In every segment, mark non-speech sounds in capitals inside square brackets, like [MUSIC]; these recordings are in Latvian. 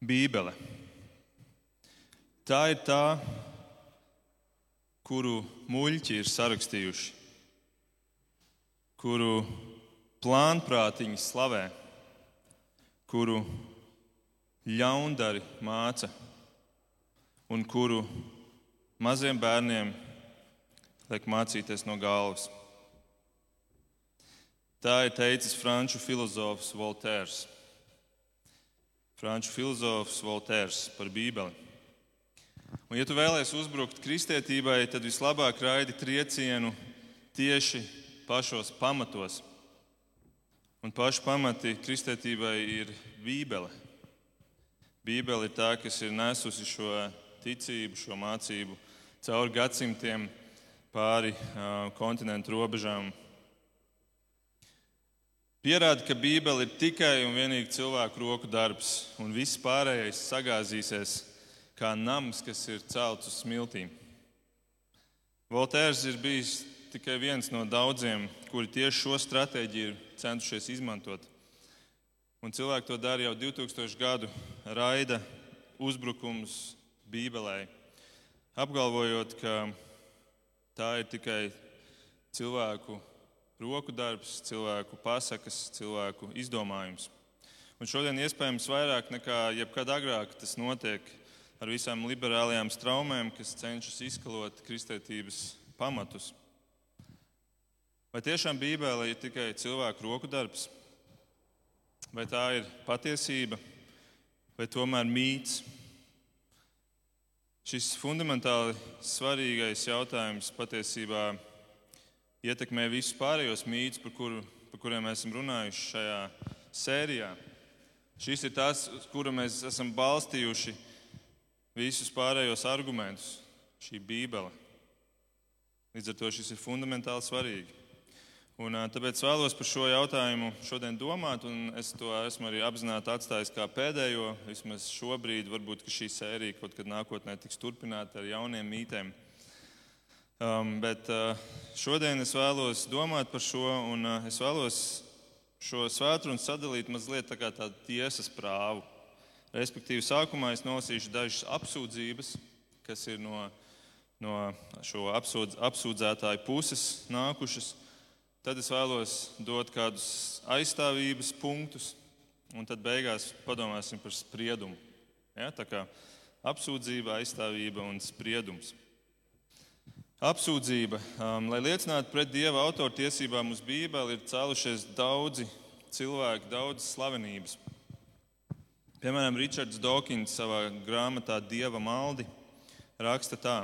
Bībele. Tā ir tā, kuru muļķi ir sarakstījuši, kuru plānprātiņi slavē, kuru ļaundari māca un kuru maziem bērniem liek mācīties no galvas. Tā ir teicis franču filozofs Voltērs. Franču filozofs Voltērs par Bībeli. Un, ja tu vēlēsies uzbrukt kristietībai, tad vislabāk raidi triecienu tieši pašos pamatos. Un paši pamati kristietībai ir Bībele. Bībele ir tā, kas ir nesusi šo ticību, šo mācību cauri gadsimtiem pāri uh, kontinentu robežām pierāda, ka Bībele ir tikai un vienīgi cilvēku roku darbs, un viss pārējais sagāzīsies kā nams, kas ir celts uz smiltīm. Voltērs ir bijis tikai viens no daudziem, kuri tieši šo stratēģiju ir centušies izmantot. Un cilvēki to dara jau 2000 gadu raida uzbrukums Bībelē, apgalvojot, ka tā ir tikai cilvēku roku darbs, cilvēku pasakas, cilvēku izdomājums. Un šodien iespējams vairāk nekā jebkad agrāk tas notiek ar visām liberālajām straumēm, kas cenšas izkalot kristietības pamatus. Vai tiešām Bībele ir tikai cilvēku roku darbs? Vai tā ir patiesība, vai tomēr mīts? Šis fundamentāli svarīgais jautājums patiesībā ir ietekmē visus pārējos mītus, par, kuru, par kuriem mēs esam runājuši šajā sērijā. Šis ir tas, uz kura mēs esam balstījuši visus pārējos argumentus, šī Bībele. Līdz ar to šis ir fundamentāli svarīgi. Un, tāpēc vēlos par šo jautājumu šodien domāt, un es to esmu arī apzināti atstājis kā pēdējo. Vismaz šobrīd, varbūt šī sērija kaut kad nākotnē tiks turpināta ar jauniem mītiem. Um, bet uh, šodien es vēlos domāt par šo, un uh, es vēlos šo svētdienu sadalīt mazliet tā kā tādu tiesas prāvu. Respektīvi, sākumā es nolasīšu dažas apsūdzības, kas ir no, no šo apsūdz, apsūdzētāju puses nākušas. Tad es vēlos dot kādus aizstāvības punktus, un tad beigās padomāsim par spriedumu. Ja, tā kā apsūdzība, aizstāvība un spriedums. Apsūdzība, um, lai liecinātu pret Dieva autortiesībām uz Bībeli, ir cēlušies daudzi cilvēki, daudzas slavenības. Piemēram, Ričards Dawkins savā grāmatā Dieva maldi raksta tā: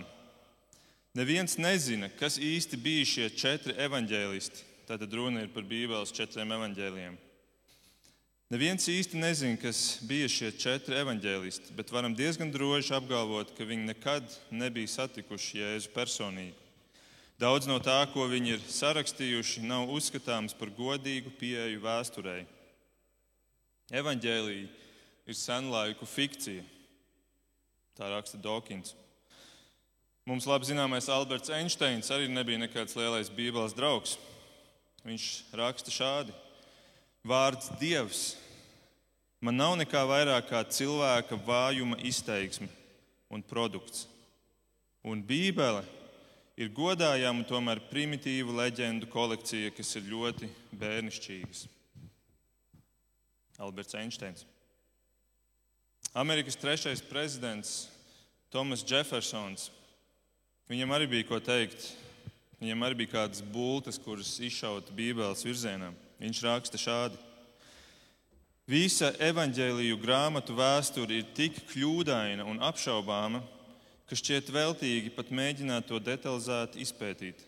Neviens nezina, kas īsti bija šie četri evaņģēlisti. Tātad runa ir par Bībeles četriem evaņģēliem. Neviens īsti nezina, kas bija šie četri evaņģēlisti, bet varam diezgan droši apgalvot, ka viņi nekad nebija satikuši Jēzu personīgi. Daudz no tā, ko viņi ir sarakstījuši, nav uzskatāms par godīgu pieeju vēsturei. Evanģēlīja ir senlaiku fikcija, tā raksta Dawkins. Mums labi zināmais Alberts Einsteins arī nebija nekāds lielais Bībeles draugs. Viņš raksta šādi: Vārds Dievs man nav nekā vairāk kā cilvēka vājuma izteiksme un produkts. Un Bībele ir godājama, tomēr primitīva leģendu kolekcija, kas ir ļoti bērnišķīgas. Alberts Einsteins. Amerikas trešais prezidents Tomas Jeffersons. Viņam arī bija ko teikt. Viņam arī bija kādas bultas, kuras izšauta Bībeles virzienā. Viņš raksta šādi. Visa evaņģēlīju grāmatu vēsture ir tik kļūdaina un apšaubāma, ka šķiet veltīgi pat mēģināt to detalizēti izpētīt.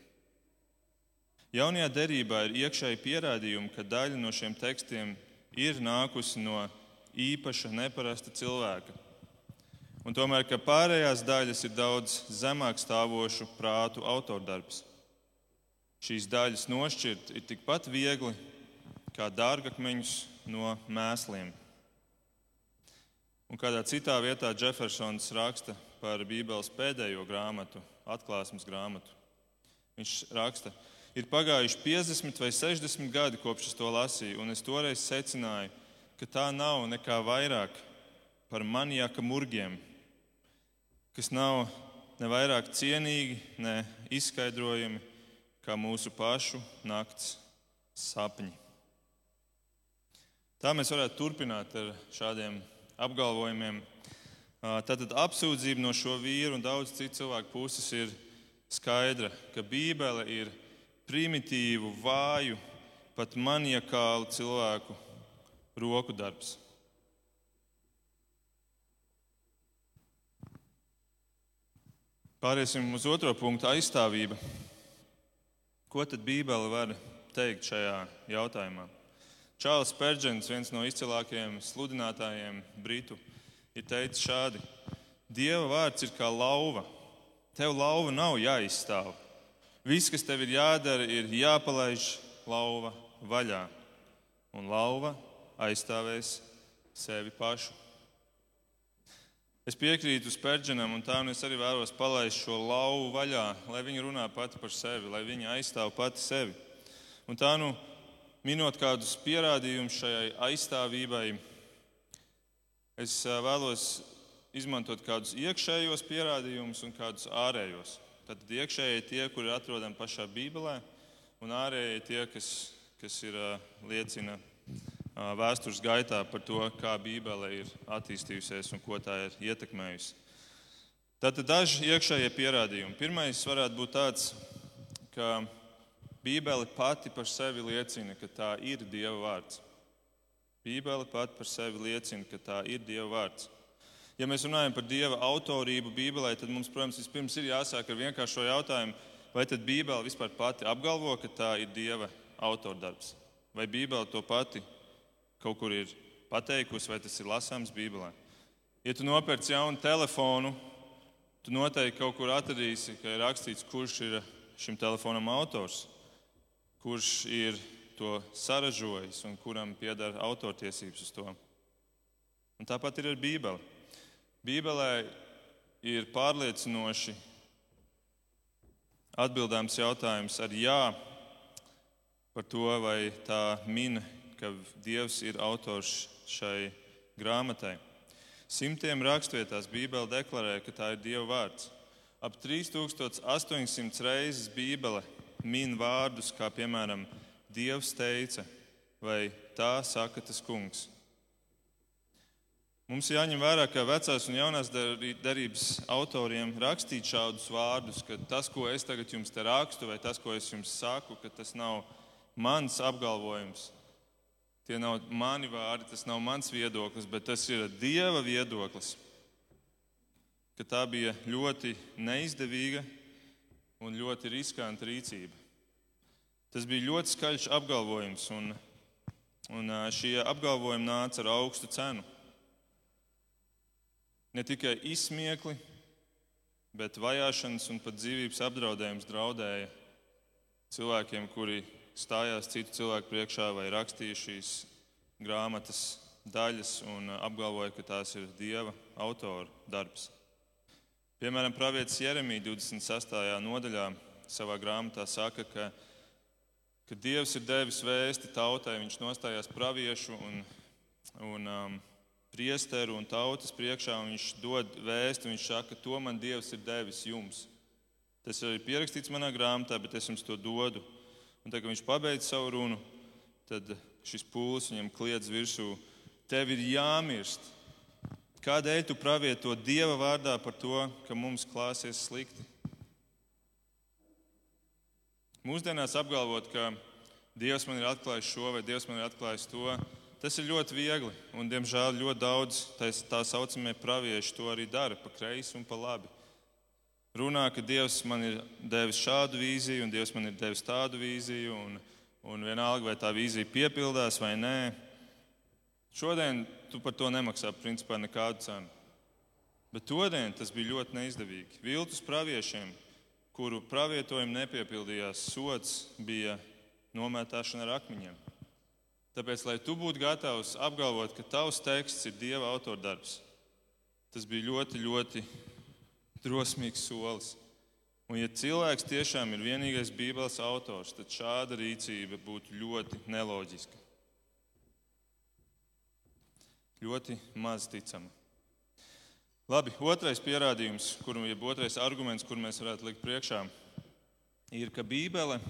Jaunajā derībā ir iekšēji pierādījumi, ka daļa no šiem tekstiem ir nākusi no īpaša, neparasta cilvēka. Un tomēr, ka pārējās daļas ir daudz zemāk stāvošu prātu autordarbs. Šīs daļas nošķirt ir tikpat viegli kā dārgakmeņus no mēsliem. Un kādā citā vietā Jeffersons raksta par Bībeles pēdējo grāmatu, atklāsmes grāmatu. Viņš raksta, ir pagājuši 50 vai 60 gadi, kopš es to lasīju, un es toreiz secināju, ka tā nav nekā vairāk par maniaka murgiem, kas nav ne vairāk cienīgi, ne izskaidrojami kā mūsu pašu nakts sapņi. Tā mēs varētu turpināt ar šādiem apgalvojumiem. Tātad apsūdzība no šo vīru un daudz citu cilvēku puses ir skaidra, ka Bībele ir primitīvu, vāju, pat maniakālu cilvēku roku darbs. Pāriesim uz otro punktu - aizstāvība. Ko tad Bībele var teikt šajā jautājumā? Čārlis Pērģents, viens no izcilākajiem sludinātājiem, Britu, ir teicis šādi: Dieva vārds ir kā lauva. Tev lauva nav jāizstāv. Viss, kas tev ir jādara, ir jāpalaiž lauva vaļā, un lauva aizstāvēs sevi pašu. Es piekrītu Spērģenam, un tā nu es arī vēlos palaist šo lauvu vaļā, lai viņa runā pati par sevi, lai viņa aizstāv pati sevi. Un tā nu, minot kādus pierādījumus šai aizstāvībai, es vēlos izmantot kādus iekšējos pierādījumus un kādus ārējos. Tad iekšējie tie, kuri atrodami pašā Bībelē, un ārējie tie, kas, kas ir liecina vēstures gaitā par to, kā Bībele ir attīstījusies un ko tā ir ietekmējusi. Tātad daži iekšējie pierādījumi. Pirmais varētu būt tāds, ka Bībele pati par sevi liecina, ka tā ir Dieva vārds. Bībele pati par sevi liecina, ka tā ir Dieva vārds. Ja mēs runājam par Dieva autorību Bībelē, tad mums, protams, vispirms ir jāsāk ar vienkāršo jautājumu, vai tad Bībele vispār pati apgalvo, ka tā ir Dieva autordarbs? Vai Bībele to pati kaut kur ir pateikusi, vai tas ir lasāms Bībelē. Ja tu nopērci jaunu telefonu, tu noteikti kaut kur atradīsi, ka ir rakstīts, kurš ir šim telefonam autors, kurš ir to saražojis un kuram pieder autortiesības uz to. Un tāpat ir ar Bībeli. Bībelē ir pārliecinoši atbildāms jautājums ar jā par to, vai tā min ka Dievs ir autors šai grāmatai. Simtiem rakstvietās Bībele deklarē, ka tā ir Dieva vārds. Ap 3800 reizes Bībele min vārdus, kā piemēram Dievs teica, vai tā saka tas kungs. Mums jāņem vērā, ka vecās un jaunās darības autoriem rakstīt šādus vārdus, ka tas, ko es tagad jums te rakstu, vai tas, ko es jums saku, ka tas nav mans apgalvojums, Tie nav mani vārdi, tas nav mans viedoklis, bet tas ir Dieva viedoklis. Ka tā bija ļoti neizdevīga un ļoti riskanta rīcība. Tas bija ļoti skaļš apgalvojums, un, un šie apgalvojumi nāca ar augstu cenu. Ne tikai izsmiekli, bet vajāšanas un pat dzīvības apdraudējums draudēja cilvēkiem, kuri stājās citu cilvēku priekšā vai rakstīja šīs grāmatas daļas un apgalvoja, ka tās ir Dieva autora darbs. Piemēram, Pāvietis Jeremija 26. nodaļā savā grāmatā saka, ka, ka Dievs ir devis vēsti tautai. Viņš nostājās praviešu un, un um, priesteru un tautas priekšā, un viņš dod vēstu. Viņš saka, to man Dievs ir devis jums. Tas ir pierakstīts manā grāmatā, bet es jums to dodu. Un tad, kad viņš pabeidz savu runu, tad šis pūlis viņam kliedz virsū. Tev ir jāmirst. Kādēļ tu pravieto Dieva vārdā par to, ka mums klāsies slikti? Mūsdienās apgalvot, ka Dievs man ir atklājis šo vai Dievs man ir atklājis to, tas ir ļoti viegli. Un, diemžēl ļoti daudz tā saucamie pravieši to arī dara pa kreisi un pa labi runā, ka Dievs man ir devis šādu vīziju, un Dievs man ir devis tādu vīziju, un, un vienalga, vai tā vīzija piepildās vai nē. Šodien tu par to nemaksā principā nekādu cenu. Bet todien tas bija ļoti neizdevīgi. Viltus praviešiem, kuru pravietojumi nepiepildījās, sots bija nomētāšana ar akmeņiem. Tāpēc, lai tu būtu gatavs apgalvot, ka tavs teksts ir Dieva autordarbs, tas bija ļoti, ļoti drosmīgs solis. Un, ja cilvēks tiešām ir vienīgais Bībeles autors, tad šāda rīcība būtu ļoti neloģiska. Ļoti maz ticama. Labi, otrais pierādījums, kuru, jeb otrais arguments, kur mēs varētu likt priekšā, ir, ka Bībele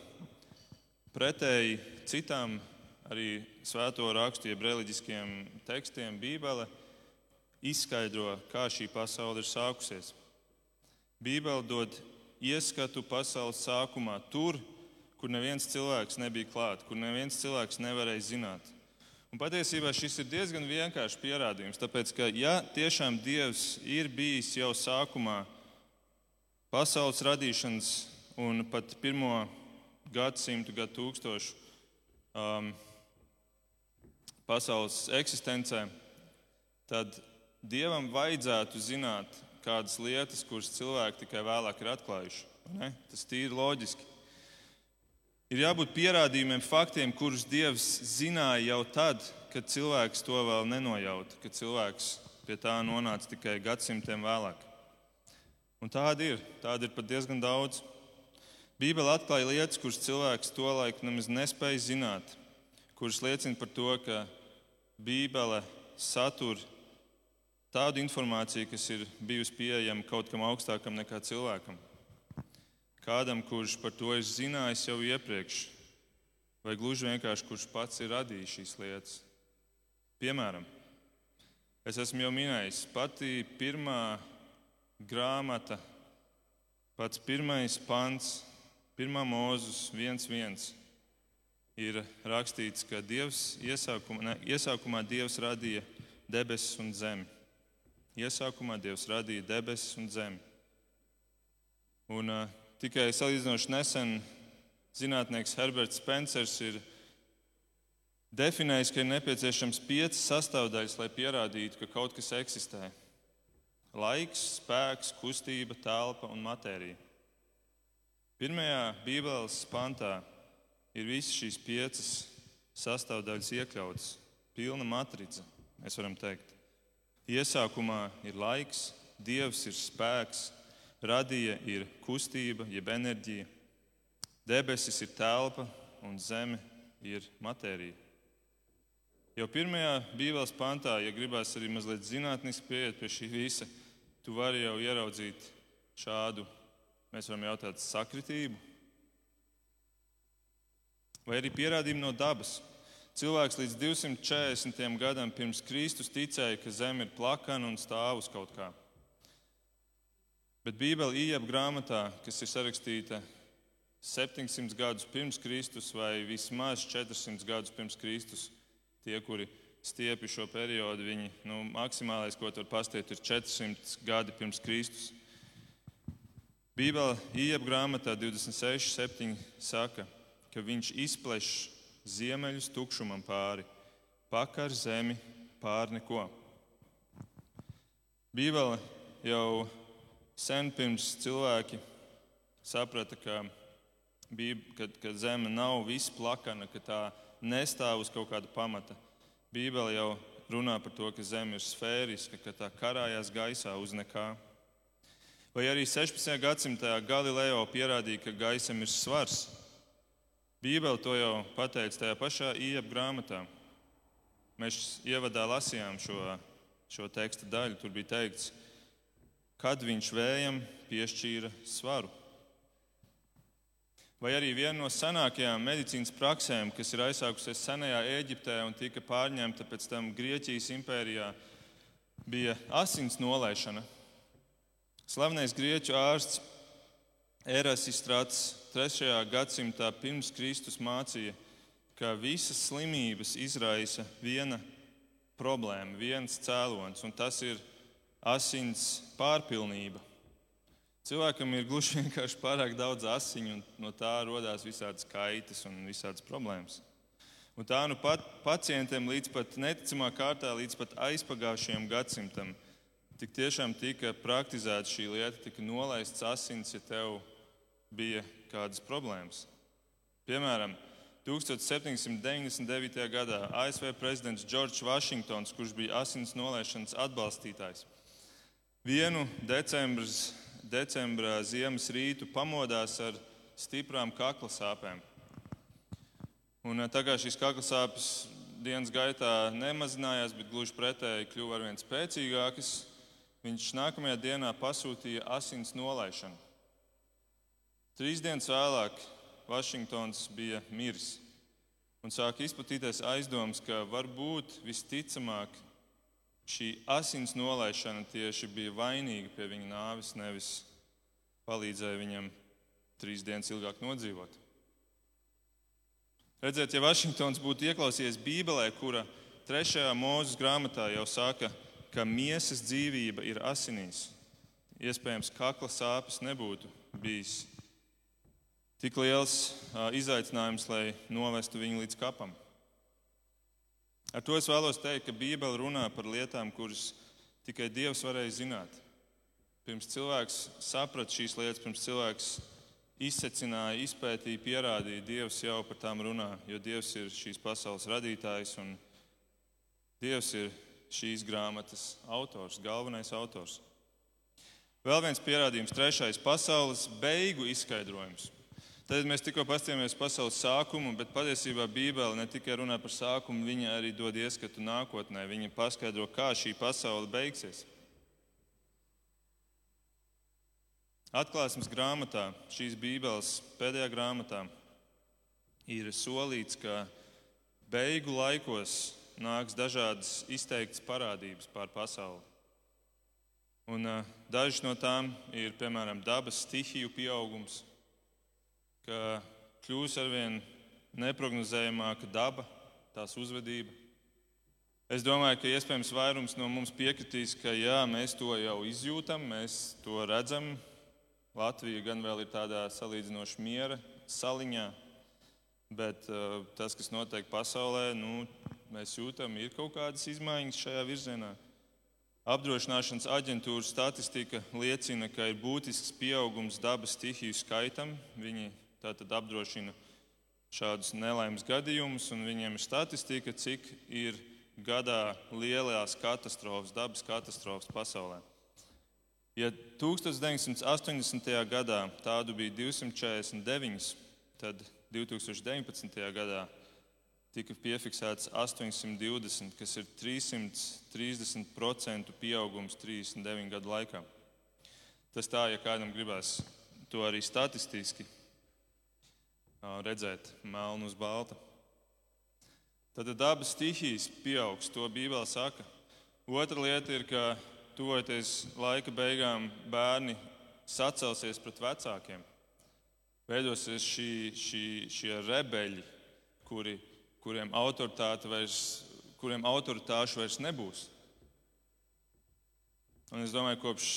pretēji citām arī svēto rakstu, jeb reliģiskiem tekstiem, Bībele izskaidro, kā šī pasaule ir sākusies. Bībele dod ieskatu pasaules sākumā, tur, kur neviens cilvēks nebija klāts, kur neviens cilvēks nevarēja zināt. Un patiesībā šis ir diezgan vienkāršs pierādījums, tāpēc ka, ja tiešām Dievs ir bijis jau sākumā pasaules radīšanas un pat pirmo gadsimtu, gadu tūkstošu um, pasaules eksistencē, tad Dievam vajadzētu zināt kādas lietas, kuras cilvēki tikai vēlāk ir atklājuši. Tas ir loģiski. Ir jābūt pierādījumiem, faktiem, kurus Dievs zināja jau tad, kad cilvēks to vēl nenojauta, kad cilvēks pie tā nonāca tikai gadsimtiem vēlāk. Un tāda ir, tāda ir pat diezgan daudz. Bībele atklāja lietas, kuras cilvēks tolaik nemaz nespēja zināt, kuras liecina par to, ka Bībele satur tādu informāciju, kas ir bijusi pieejama kaut kam augstākam nekā cilvēkam kādam, kurš par to ir zinājis jau iepriekš, vai gluži vienkārši kurš pats ir radījis šīs lietas. Piemēram, es esmu jau minējis, pati pirmā grāmata, pats pirmais pants, pirmā mūzus 1.1. Ir rakstīts, ka Dievs iesākumā, ne, iesākumā Dievs radīja debesis un zemi. Iesākumā Dievs radīja debesis un zemi. Un, uh, Tikai salīdzinoši nesen zinātnieks Herberts Spencers ir definējis, ka ir nepieciešams piecas sastāvdaļas, lai pierādītu, ka kaut kas eksistē. Laiks, spēks, kustība, telpa un matērija. Pirmajā Bībeles pantā ir visas šīs piecas sastāvdaļas iekļautas. Pilna matrica, mēs varam teikt. Iesākumā ir laiks, Dievs ir spēks, radīja, ir kustība, jeb enerģija, debesis ir telpa un zeme ir matērija. Jau pirmajā Bībeles pantā, ja gribās arī mazliet zinātniski pieiet pie šī visa, tu vari jau ieraudzīt šādu, mēs varam jautāt, sakritību. Vai arī pierādījumu no dabas. Cilvēks līdz 240 gadam pirms Kristus ticēja, ka zeme ir plakana un stāv uz kaut kā. Bet Bībele iep grāmatā, kas ir sarakstīta 700 gadus pirms Kristus vai vismaz 400 gadus pirms Kristus, tie, kuri stiepi šo periodu, viņi nu, maksimālais, ko var pastiet, ir 400 gadi pirms Kristus. Bībele iep grāmatā 26, 7 saka, ka viņš izpleš ziemeļus tukšumam pāri, pakar zemi pār neko. Bībele jau sen pirms cilvēki saprata, ka, bija, ka, ka zeme nav viss plakana, ka tā nestāv uz kaut kāda pamata. Bībele jau runā par to, ka zeme ir sfēriska, ka tā karājās gaisā uz nekā. Vai arī 16. gadsimtā Galileo pierādīja, ka gaisam ir svars. Bībele to jau pateica tajā pašā iepa grāmatā. Mēs ievadā lasījām šo, šo teksta daļu. Tur bija teikts, ka kad viņš vējam piešķīra svaru. Vai arī viena no senākajām medicīnas praksēm, kas ir aizsākusies senajā Eģiptē un tika pārņemta pēc tam Grieķijas impērijā, bija asins nolaišana. Slavenais grieķu ārsts Erasistrāts 3. gadsimtā pirms Kristus mācīja, ka visas slimības izraisa viena problēma, viens cēlonis, un tas ir asins pārpilnība. Cilvēkam ir gluži [LAUGHS] vienkārši pārāk daudz asiņu, un no tā radās visādas kaitas un visādas problēmas. Un tā nu pat pacientiem līdz pat neticamā kārtā, līdz pat aizpagājušajam gadsimtam, tik tiešām tika praktizēta šī lieta, tika nolaists asins, ja tev bija kādas problēmas. Piemēram, 1799. gadā ASV prezidents Džordžs Vašingtons, kurš bija asins nolaišanas atbalstītājs, Vienu decembras, decembra ziemas rītu pamodās ar stiprām kakla sāpēm. Un, tā kā šīs kakla sāpes dienas gaitā nemazinājās, bet gluži pretēji kļuva arvien spēcīgākas, viņš nākamajā dienā pasūtīja asins nolaišanu. Trīs dienas vēlāk Vašingtons bija miris un sāka izplatīties aizdoms, ka varbūt visticamāk šī asins nolaišana tieši bija vainīga pie viņa nāves, nevis palīdzēja viņam trīs dienas ilgāk nodzīvot. Redziet, ja Vašingtons būtu ieklausījies Bībelē, kura trešajā mūzes grāmatā jau saka, ka miesas dzīvība ir asinīs, iespējams, kakla sāpes nebūtu bijis tik liels izaicinājums, lai novestu viņu līdz kapam. Ar to es vēlos teikt, ka Bībele runā par lietām, kuras tikai Dievs varēja zināt. Pirms cilvēks saprata šīs lietas, pirms cilvēks izsecināja, izpētīja, pierādīja, Dievs jau par tām runā, jo Dievs ir šīs pasaules radītājs un Dievs ir šīs grāmatas autors, galvenais autors. Vēl viens pierādījums, trešais pasaules beigu izskaidrojums. Tad mēs tikko paskatījāmies pasaules sākumu, bet patiesībā Bībele ne tikai runā par sākumu, viņa arī dod ieskatu nākotnē. Viņa paskaidro, kā šī pasaule beigsies. Atklāsmes grāmatā, šīs Bībeles pēdējā grāmatā, ir solīts, ka beigu laikos nāks dažādas izteiktas parādības pār pasauli. Un, uh, dažas no tām ir piemēram dabas stihiju pieaugums, ka kļūs arvien neparedzējamāka daba, tās uzvedība. Es domāju, ka iespējams vairums no mums piekritīs, ka jā, mēs to jau izjūtam, mēs to redzam, Latvija gan vēl ir tādā salīdzinoši miera saliņā, bet uh, tas, kas notiek pasaulē, nu, mēs jūtam, ir kaut kādas izmaiņas šajā virzienā. Apdrošināšanas aģentūra statistika liecina, ka ir būtisks pieaugums dabas stihiju skaitam. Viņi tātad apdrošina šādus nelaimes gadījumus, un viņiem ir statistika, cik ir gadā lielās katastrofas, dabas katastrofas pasaulē. Ja 1980. gadā tādu bija 249, tad 2019. gadā tika piefiksēts 820, kas ir 330% pieaugums 39 gadu laikā. Tas tā, ja kādam gribās to arī statistiski redzēt melnu uz balta. Tad dabas stihijas pieaugs, to Bībelē saka. Otra lieta ir, ka tuvojoties laika beigām, bērni sacelsies pret vecākiem. Veidosies šī, šī, šie rebeļi, kuri, kuriem, vairs, kuriem autoritāšu vairs nebūs. Un es domāju, kopš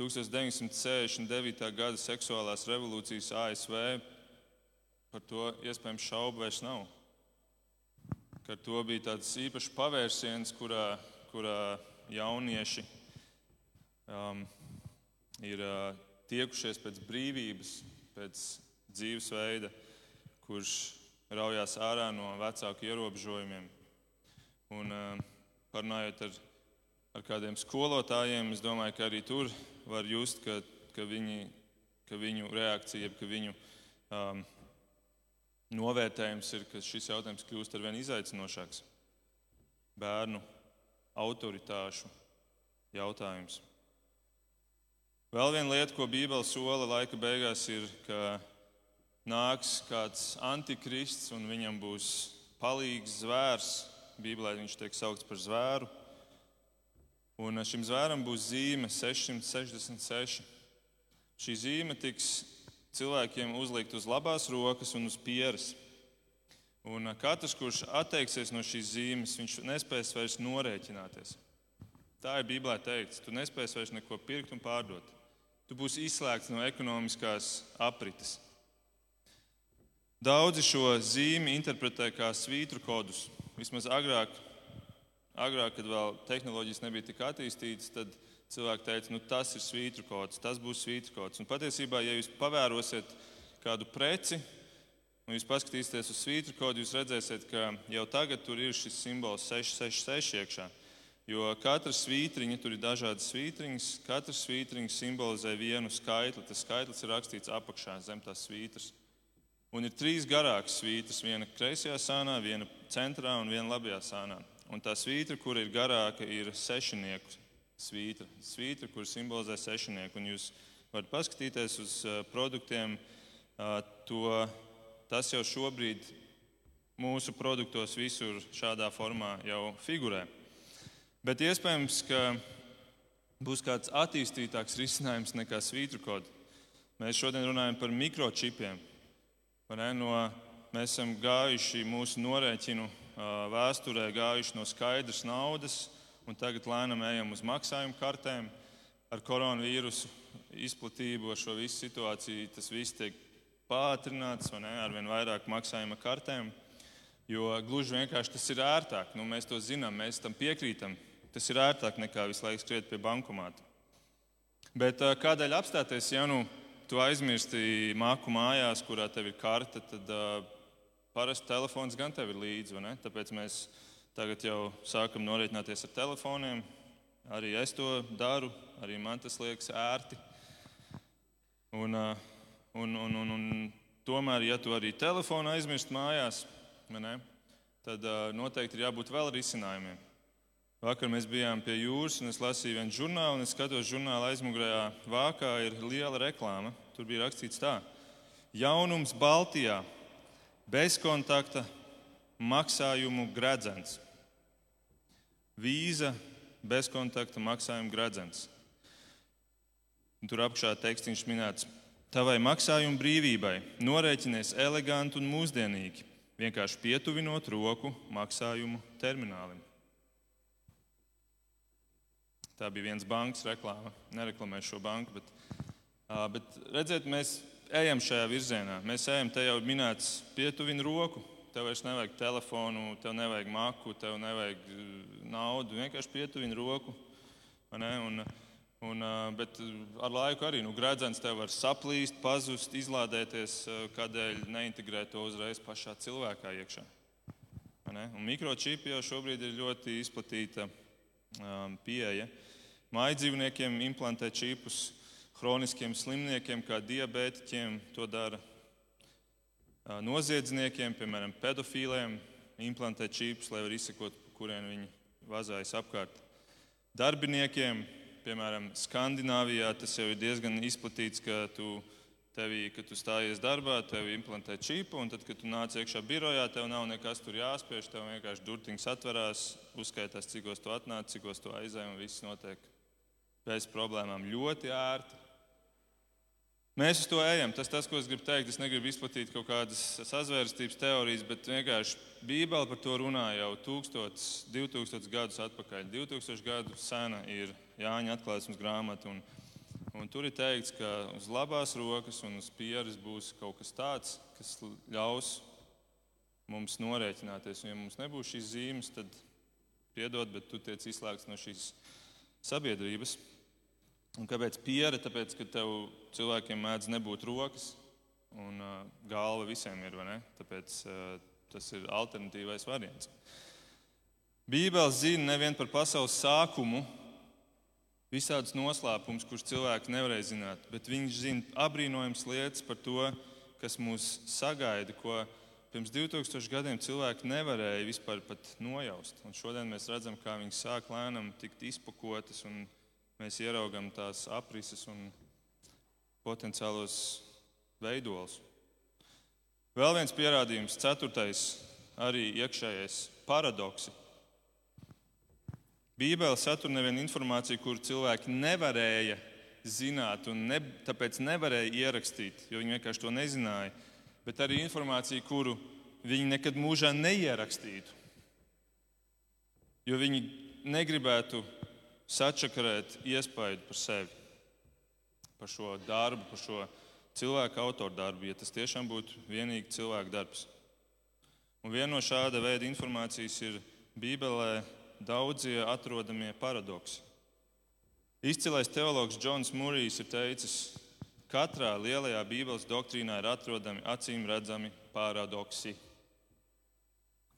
1969. gada seksuālās revolūcijas ASV par to iespējams šaubu vairs nav. Ka to bija tāds īpašs pavērsiens, kurā, kurā jaunieši um, ir uh, tiekušies pēc brīvības, pēc dzīvesveida, kurš raujās ārā no vecāku ierobežojumiem. Un, uh, parunājot ar, ar kādiem skolotājiem, es domāju, ka arī tur var just, ka, ka, viņi, ka viņu reakcija, ka viņu um, novērtējums ir, ka šis jautājums kļūst ar vien izaicinošāks. Bērnu autoritāšu jautājums. Vēl viena lieta, ko Bībele sola laika beigās, ir, ka nāks kāds antikrists un viņam būs palīgs zvērs. Bībelē viņš tiek saukts par zvēru. Un šim zvēram būs zīme 666. Šī zīme tiks cilvēkiem uzlikt uz labās rokas un uz pieres. Un katrs, kurš atteiksies no šīs zīmes, viņš nespēs vairs norēķināties. Tā ir Bībelē teikts. Tu nespēsi vairs neko pirkt un pārdot. Tu būsi izslēgts no ekonomiskās aprites. Daudzi šo zīmi interpretē kā svītru kodus. Vismaz agrāk, agrāk, kad vēl tehnoloģijas nebija tik attīstītas, tad cilvēki teica, nu, tas ir svītru kods, tas būs svītru kods. Un patiesībā, ja jūs pavērosiet kādu preci un jūs paskatīsieties uz svītru kodu, jūs redzēsiet, ka jau tagad tur ir šis simbols 666 iekšā. Jo katra svītriņa, tur ir dažādas svītriņas, katra svītriņa simbolizē vienu skaitli. Tas skaitlis ir rakstīts apakšā zem tās svītras. Un ir trīs garākas svītras. Viena kreisajā sānā, viena centrā un viena labajā sānā. Un tā svītra, kur ir garāka, ir sešinieku svītra. Svītra, kur simbolizē sešinieku. Un jūs varat paskatīties uz produktiem. To, tas jau šobrīd mūsu produktos visur šādā formā jau figurē. Bet iespējams, ka būs kāds attīstītāks risinājums nekā svītru kods. Mēs šodien runājam par mikročipiem. No, mēs esam gājuši mūsu norēķinu vēsturē, gājuši no skaidras naudas, un tagad lēnām ejam uz maksājumu kartēm. Ar koronavīrusu izplatību, ar šo visu situāciju, tas viss tiek pātrināts ne, ar vien vairāk maksājuma kartēm. Jo gluži vienkārši tas ir ērtāk. Nu, mēs to zinām, mēs tam piekrītam. Tas ir ērtāk nekā visu laiku skriet pie bankomāta. Bet kādēļ apstāties, ja nu tu aizmirsti māku mājās, kurā tev ir karte, tad uh, parasti telefons gan tev ir līdzi. Tāpēc mēs tagad jau sākam norēķināties ar telefoniem. Arī es to daru, arī man tas liekas ērti. Un, un, un, un, un tomēr, ja tu arī telefonu aizmirsti mājās, ne, tad noteikti ir jābūt vēl risinājumiem. Vakar mēs bijām pie jūras, un es lasīju vienu žurnālu, un es skatos, žurnāla aizmugurējā vākā ir liela reklāma. Tur bija rakstīts tā: Jaunums Baltijā - bezkontakta maksājumu gredzens. Vīza bezkontakta maksājuma gredzens. Un tur apakšā tekstīns minēts: Tavai maksājuma brīvībai norēķinies eleganti un mūsdienīgi, vienkārši pietuvinot roku maksājumu terminālim. Tā bija viens bankas reklāma. Nereklamēšu šo banku, bet, bet redziet, mēs ejam šajā virzienā. Mēs ejam, te jau minēts, pietuvini roku. Tev vairs nevajag telefonu, tev nevajag maku, tev nevajag naudu. Vienkārši pietuvini roku. Un, un, bet ar laiku arī nu, gredzens tev var saplīst, pazust, izlādēties, kādēļ neintegrēt to uzreiz pašā cilvēkā iekšā. Mikročipi jau šobrīd ir ļoti izplatīta um, pieeja. Mājdzīvniekiem implantē čipus, chroniskiem slimniekiem, kā diabētiķiem, to dara noziedzniekiem, piemēram, pedofīliem, implantē čipus, lai varētu izsekot, kurien viņi vazājas apkārt. Darbiniekiem, piemēram, Skandināvijā, tas jau ir diezgan izplatīts, ka tu, tevī, kad tu stājies darbā, tev implantē čipu, un tad, kad tu nāc iekšā birojā, tev nav nekas tur jāspiež, tev vienkārši durtiņš atverās, uzskaitās, cikos tu atnāc, cikos tu aizēji, un viss notiek bez problēmām, ļoti ērti. Mēs uz to ejam. Tas, tas, ko es gribu teikt, es negribu izplatīt kaut kādas sazvērstības teorijas, bet vienkārši Bībele par to runā jau 1000, 2000 gadus atpakaļ. 2000 gadu sena ir Jāņa atklāsmes grāmata. Un, un tur ir teikts, ka uz labās rokas un uz pieres būs kaut kas tāds, kas ļaus mums norēķināties. Un, ja mums nebūs šīs zīmes, tad piedod, bet tu tiec izslēgts no šīs sabiedrības. Un kāpēc piera? Tāpēc, ka tev cilvēkiem mēdz nebūt rokas, un uh, galva visiem ir. Tāpēc uh, tas ir alternatīvais variants. Bībele zina nevien par pasaules sākumu, visādus noslēpumus, kurus cilvēki nevarēja zināt, bet viņš zina apbrīnojams lietas par to, kas mūs sagaida, ko pirms 2000 gadiem cilvēki nevarēja vispār nojaust. Un šodien mēs redzam, kā viņas sāk lēnām tikt izpakotas un mēs ieraugam tās aprises un potenciālos veidolus. Vēl viens pierādījums, ceturtais, arī iekšējais paradoks. Bībele satur nevienu informāciju, kur cilvēki nevarēja zināt, un ne, tāpēc nevarēja ierakstīt, jo viņi vienkārši to nezināja, bet arī informāciju, kuru viņi nekad mūžā neierakstītu. Jo viņi negribētu sačakarēt iespaidu par sevi, par šo darbu, par šo cilvēku autoru darbu, ja tas tiešām būtu vienīgi cilvēku darbs. Un viena no šāda veida informācijas ir Bībelē daudzie atrodamie paradoksi. Izcilais teologs Džons Mūrijs ir teicis, ka katrā lielajā Bībeles doktrīnā ir atrodami acīm redzami paradoksi.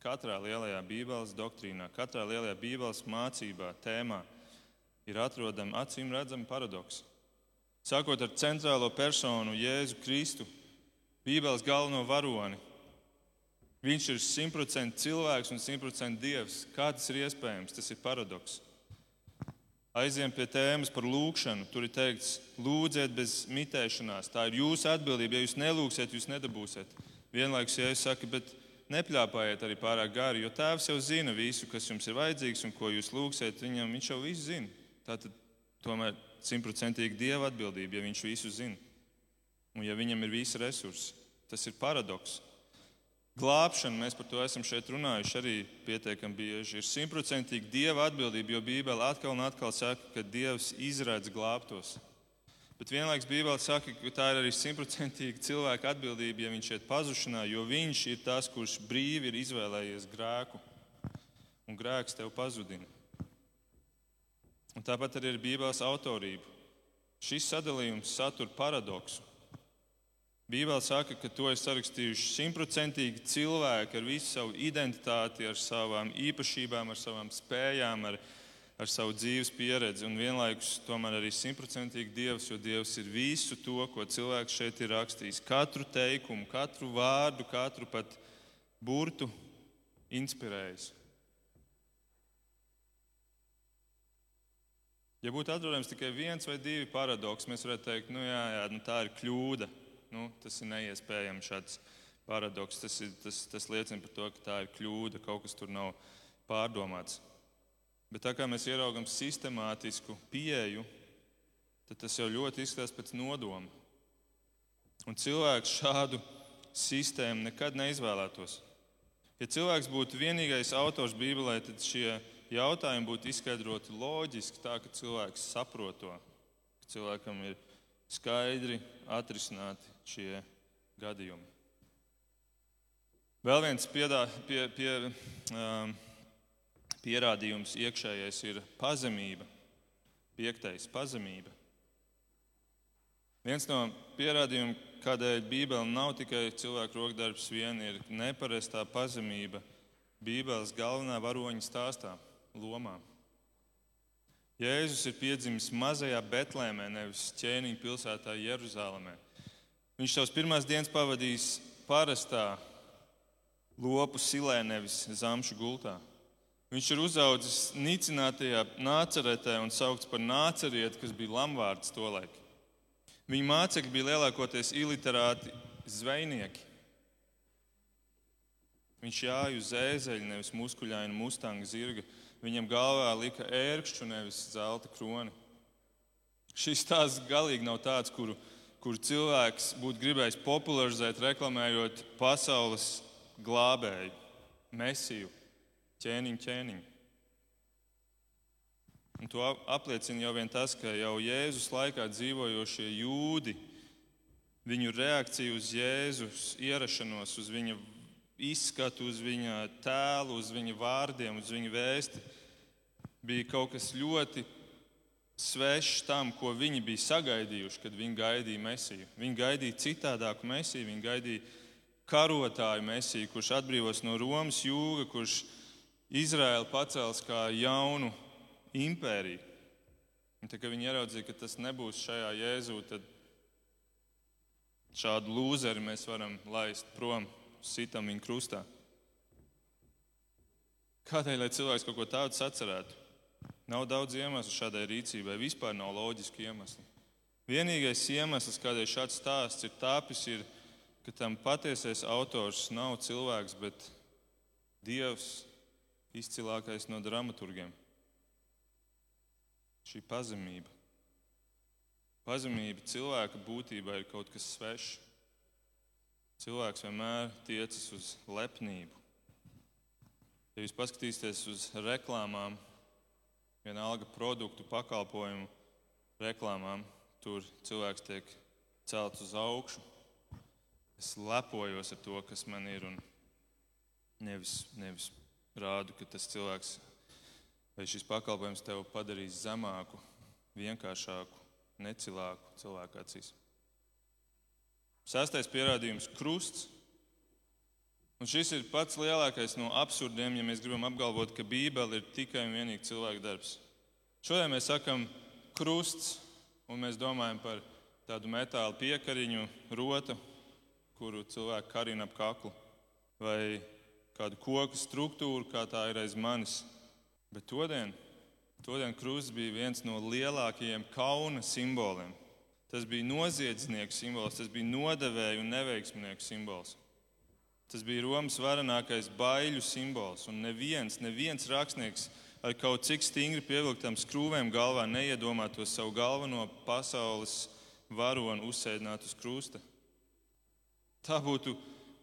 Katrā lielajā Bībeles doktrīnā, katrā lielajā Bībeles mācībā, tēmā ir atrodami acīm redzami paradoksi. Sākot ar centrālo personu Jēzu Kristu, Bībeles galveno varoni. Viņš ir simtprocentīgi cilvēks un simtprocentīgi dievs. Kā tas ir iespējams? Tas ir paradoks. Aiziem pie tēmas par lūgšanu. Tur ir teikts, lūdziet bez mitēšanās. Tā ir jūsu atbildība. Ja jūs nelūgsiet, jūs nedabūsiet. Vienlaikus, ja jūs sakat, bet nepļāpājiet arī pārāk gari, jo Tēvs jau zina visu, kas jums ir vajadzīgs un ko jūs lūgsiet. Viņam viņš jau visu zina. Tātad tomēr simtprocentīgi Dieva atbildība, ja viņš visu zina. Un ja viņam ir visi resursi, tas ir paradoks. Glābšana, mēs par to esam šeit runājuši arī pietiekami bieži, ir simtprocentīgi Dieva atbildība, jo Bībele atkal un atkal saka, ka Dievs izradz glābtos. Bet vienlaikus Bībele saka, ka tā ir arī simtprocentīgi cilvēka atbildība, ja viņš iet pazušanā, jo viņš ir tas, kurš brīvi ir izvēlējies grēku. Un grēks tev pazudina. Un tāpat arī ir Bībeles autorība. Šis sadalījums satur paradoksu. Bībele saka, ka to ir sarakstījuši simtprocentīgi cilvēki ar visu savu identitāti, ar savām īpašībām, ar savām spējām, ar, ar savu dzīves pieredzi. Un vienlaikus tomēr arī simtprocentīgi Dievs, jo Dievs ir visu to, ko cilvēks šeit ir rakstījis. Katru teikumu, katru vārdu, katru pat burtu inspirējis. Ja būtu atrodams tikai viens vai divi paradoksi, mēs varētu teikt, nu jā, jā nu tā ir kļūda. Nu, tas ir neiespējams šāds paradoks. Tas, ir, tas, tas liecina par to, ka tā ir kļūda, kaut kas tur nav pārdomāts. Bet tā kā mēs ieraugām sistemātisku pieeju, tad tas jau ļoti izskatās pēc nodoma. Un cilvēks šādu sistēmu nekad neizvēlētos. Ja cilvēks būtu vienīgais autors Bībelē, tad šie jautājumi būtu izskaidroti loģiski, tā ka cilvēks saprot to, ka cilvēkam ir skaidri atrisināti šie gadījumi. Vēl viens piedā, pie, pie, um, pierādījums iekšējais ir pazemība. Piektais - pazemība. Viens no pierādījumiem, kādēļ Bībele nav tikai cilvēku rokdarbs, vien ir neparastā pazemība Bībeles galvenā varoņa stāstā, lomā. Jēzus ir piedzimis mazajā Betlēmē, nevis ķēniņa pilsētā Jeruzalemē. Viņš savus pirmās dienas pavadījis parastā lopu silē, nevis zamšu gultā. Viņš ir uzaugusi nīcinātajā nāceretē un saukts par nācerieti, kas bija lamvārds tolaik. Viņa mācekļi bija lielākoties iliterāti zvejnieki. Viņš jāja uz ēzeļa, nevis muskuļaina mustanga zirga. Viņam galvā lika ērkšķu, nevis zelta kroni. Šis stāsts galīgi nav tāds, kuru kur cilvēks būtu gribējis popularizēt, reklamējot pasaules glābēju, mesiju, ķēniņu, ķēniņu. Un to apliecina jau tas, ka jau Jēzus laikā dzīvojošie jūdi, viņu reakcija uz Jēzus ierašanos, uz viņa izskatu, uz viņa tēlu, uz viņa vārdiem, uz viņa vēsti, bija kaut kas ļoti svešs tam, ko viņi bija sagaidījuši, kad viņi gaidīja mesiju. Viņi gaidīja citādāku mesiju, viņi gaidīja karotāju mesiju, kurš atbrīvos no Romas jūga, kurš Izraēlu pacels kā jaunu impēriju. Un tā, viņi ieraudzīja, ka tas nebūs šajā jēzū, tad šādu lūzeri mēs varam laist prom, sitam viņu krustā. Kādēļ, lai cilvēks kaut ko tādu sacerētu? Nav daudz iemeslu šādai rīcībai, vispār nav loģiski iemesli. Vienīgais iemesls, kādēļ šāds stāsts ir tāpis, ir, ka tam patiesais autors nav cilvēks, bet Dievs, izcilākais no dramaturgiem. Šī pazemība. Pazemība cilvēka būtībā ir kaut kas svešs. Cilvēks vienmēr tiecas uz lepnību. Ja jūs paskatīsieties uz reklāmām, vienalga produktu, pakalpojumu reklāmām, tur cilvēks tiek celts uz augšu. Es lepojos ar to, kas man ir, un nevis, nevis rādu, ka tas cilvēks vai šis pakalpojums tev padarīs zemāku, vienkāršāku, necilāku cilvēku acīs. Sestais pierādījums - krusts. Un šis ir pats lielākais no absurdiem, ja mēs gribam apgalvot, ka Bībele ir tikai un vienīgi cilvēka darbs. Šodien mēs sakam krusts, un mēs domājam par tādu metāla piekariņu, rotu, kuru cilvēku karina ap kaklu, vai kādu koku struktūru, kā tā ir aiz manis. Bet todien Todien krusts bija viens no lielākajiem kauna simboliem. Tas bija noziedznieku simbols, tas bija nodevēju un neveiksmnieku simbols. Tas bija Romas varenākais baiļu simbols, un neviens, neviens rakstnieks ar kaut cik stingri pievilktām skrūvēm galvā neiedomātos savu galveno pasaules varonu uzsēdināt uz krusta. Tā būtu,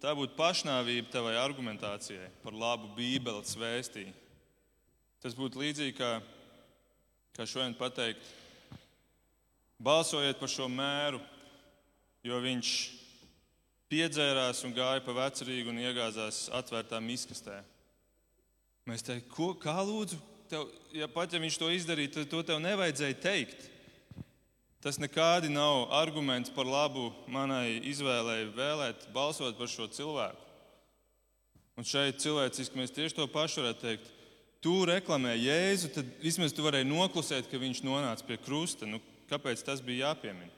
tā būtu pašnāvība tavai argumentācijai par labu Bībeles vēstījumu. Tas būtu līdzīgi kā, kā šodien pateikt, balsojiet par šo mēru, jo viņš piedzērās un gāja pa vecrīgu un iegāzās atvērtā miskastē. Mēs teiktu, ko, kā lūdzu, tev, ja pat ja viņš to izdarīja, tad to tev nevajadzēja teikt. Tas nekādi nav arguments par labu manai izvēlei vēlēt balsot par šo cilvēku. Un šeit cilvēciski mēs tieši to pašu varētu teikt. Tu reklamē Jēzu, tad vismaz tu varēji noklusēt, ka viņš nonāca pie krusta. Nu, kāpēc tas bija jāpiemina?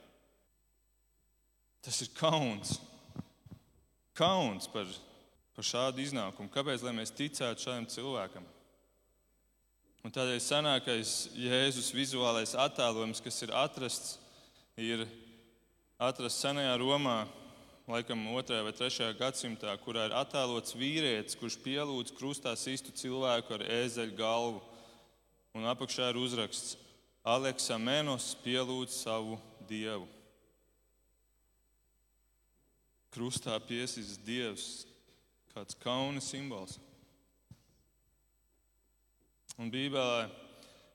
Tas ir kauns. Kauns par, par šādu iznākumu. Kāpēc mēs ticētu šādam cilvēkam? Un tādēļ senākais Jēzus vizuālais attēlojums, kas ir atrasts, ir atrasts senajā Romā, laikam 2. vai 3. gadsimtā, kurā ir attēlots vīrietis, kurš pielūdz krustā sistu cilvēku ar ēzeļu galvu. Un apakšā ir uzraksts: Aleksa Menos pielūdz savu dievu. Krustā piesīs dievs, kāds kauna simbols. Un Bībelē,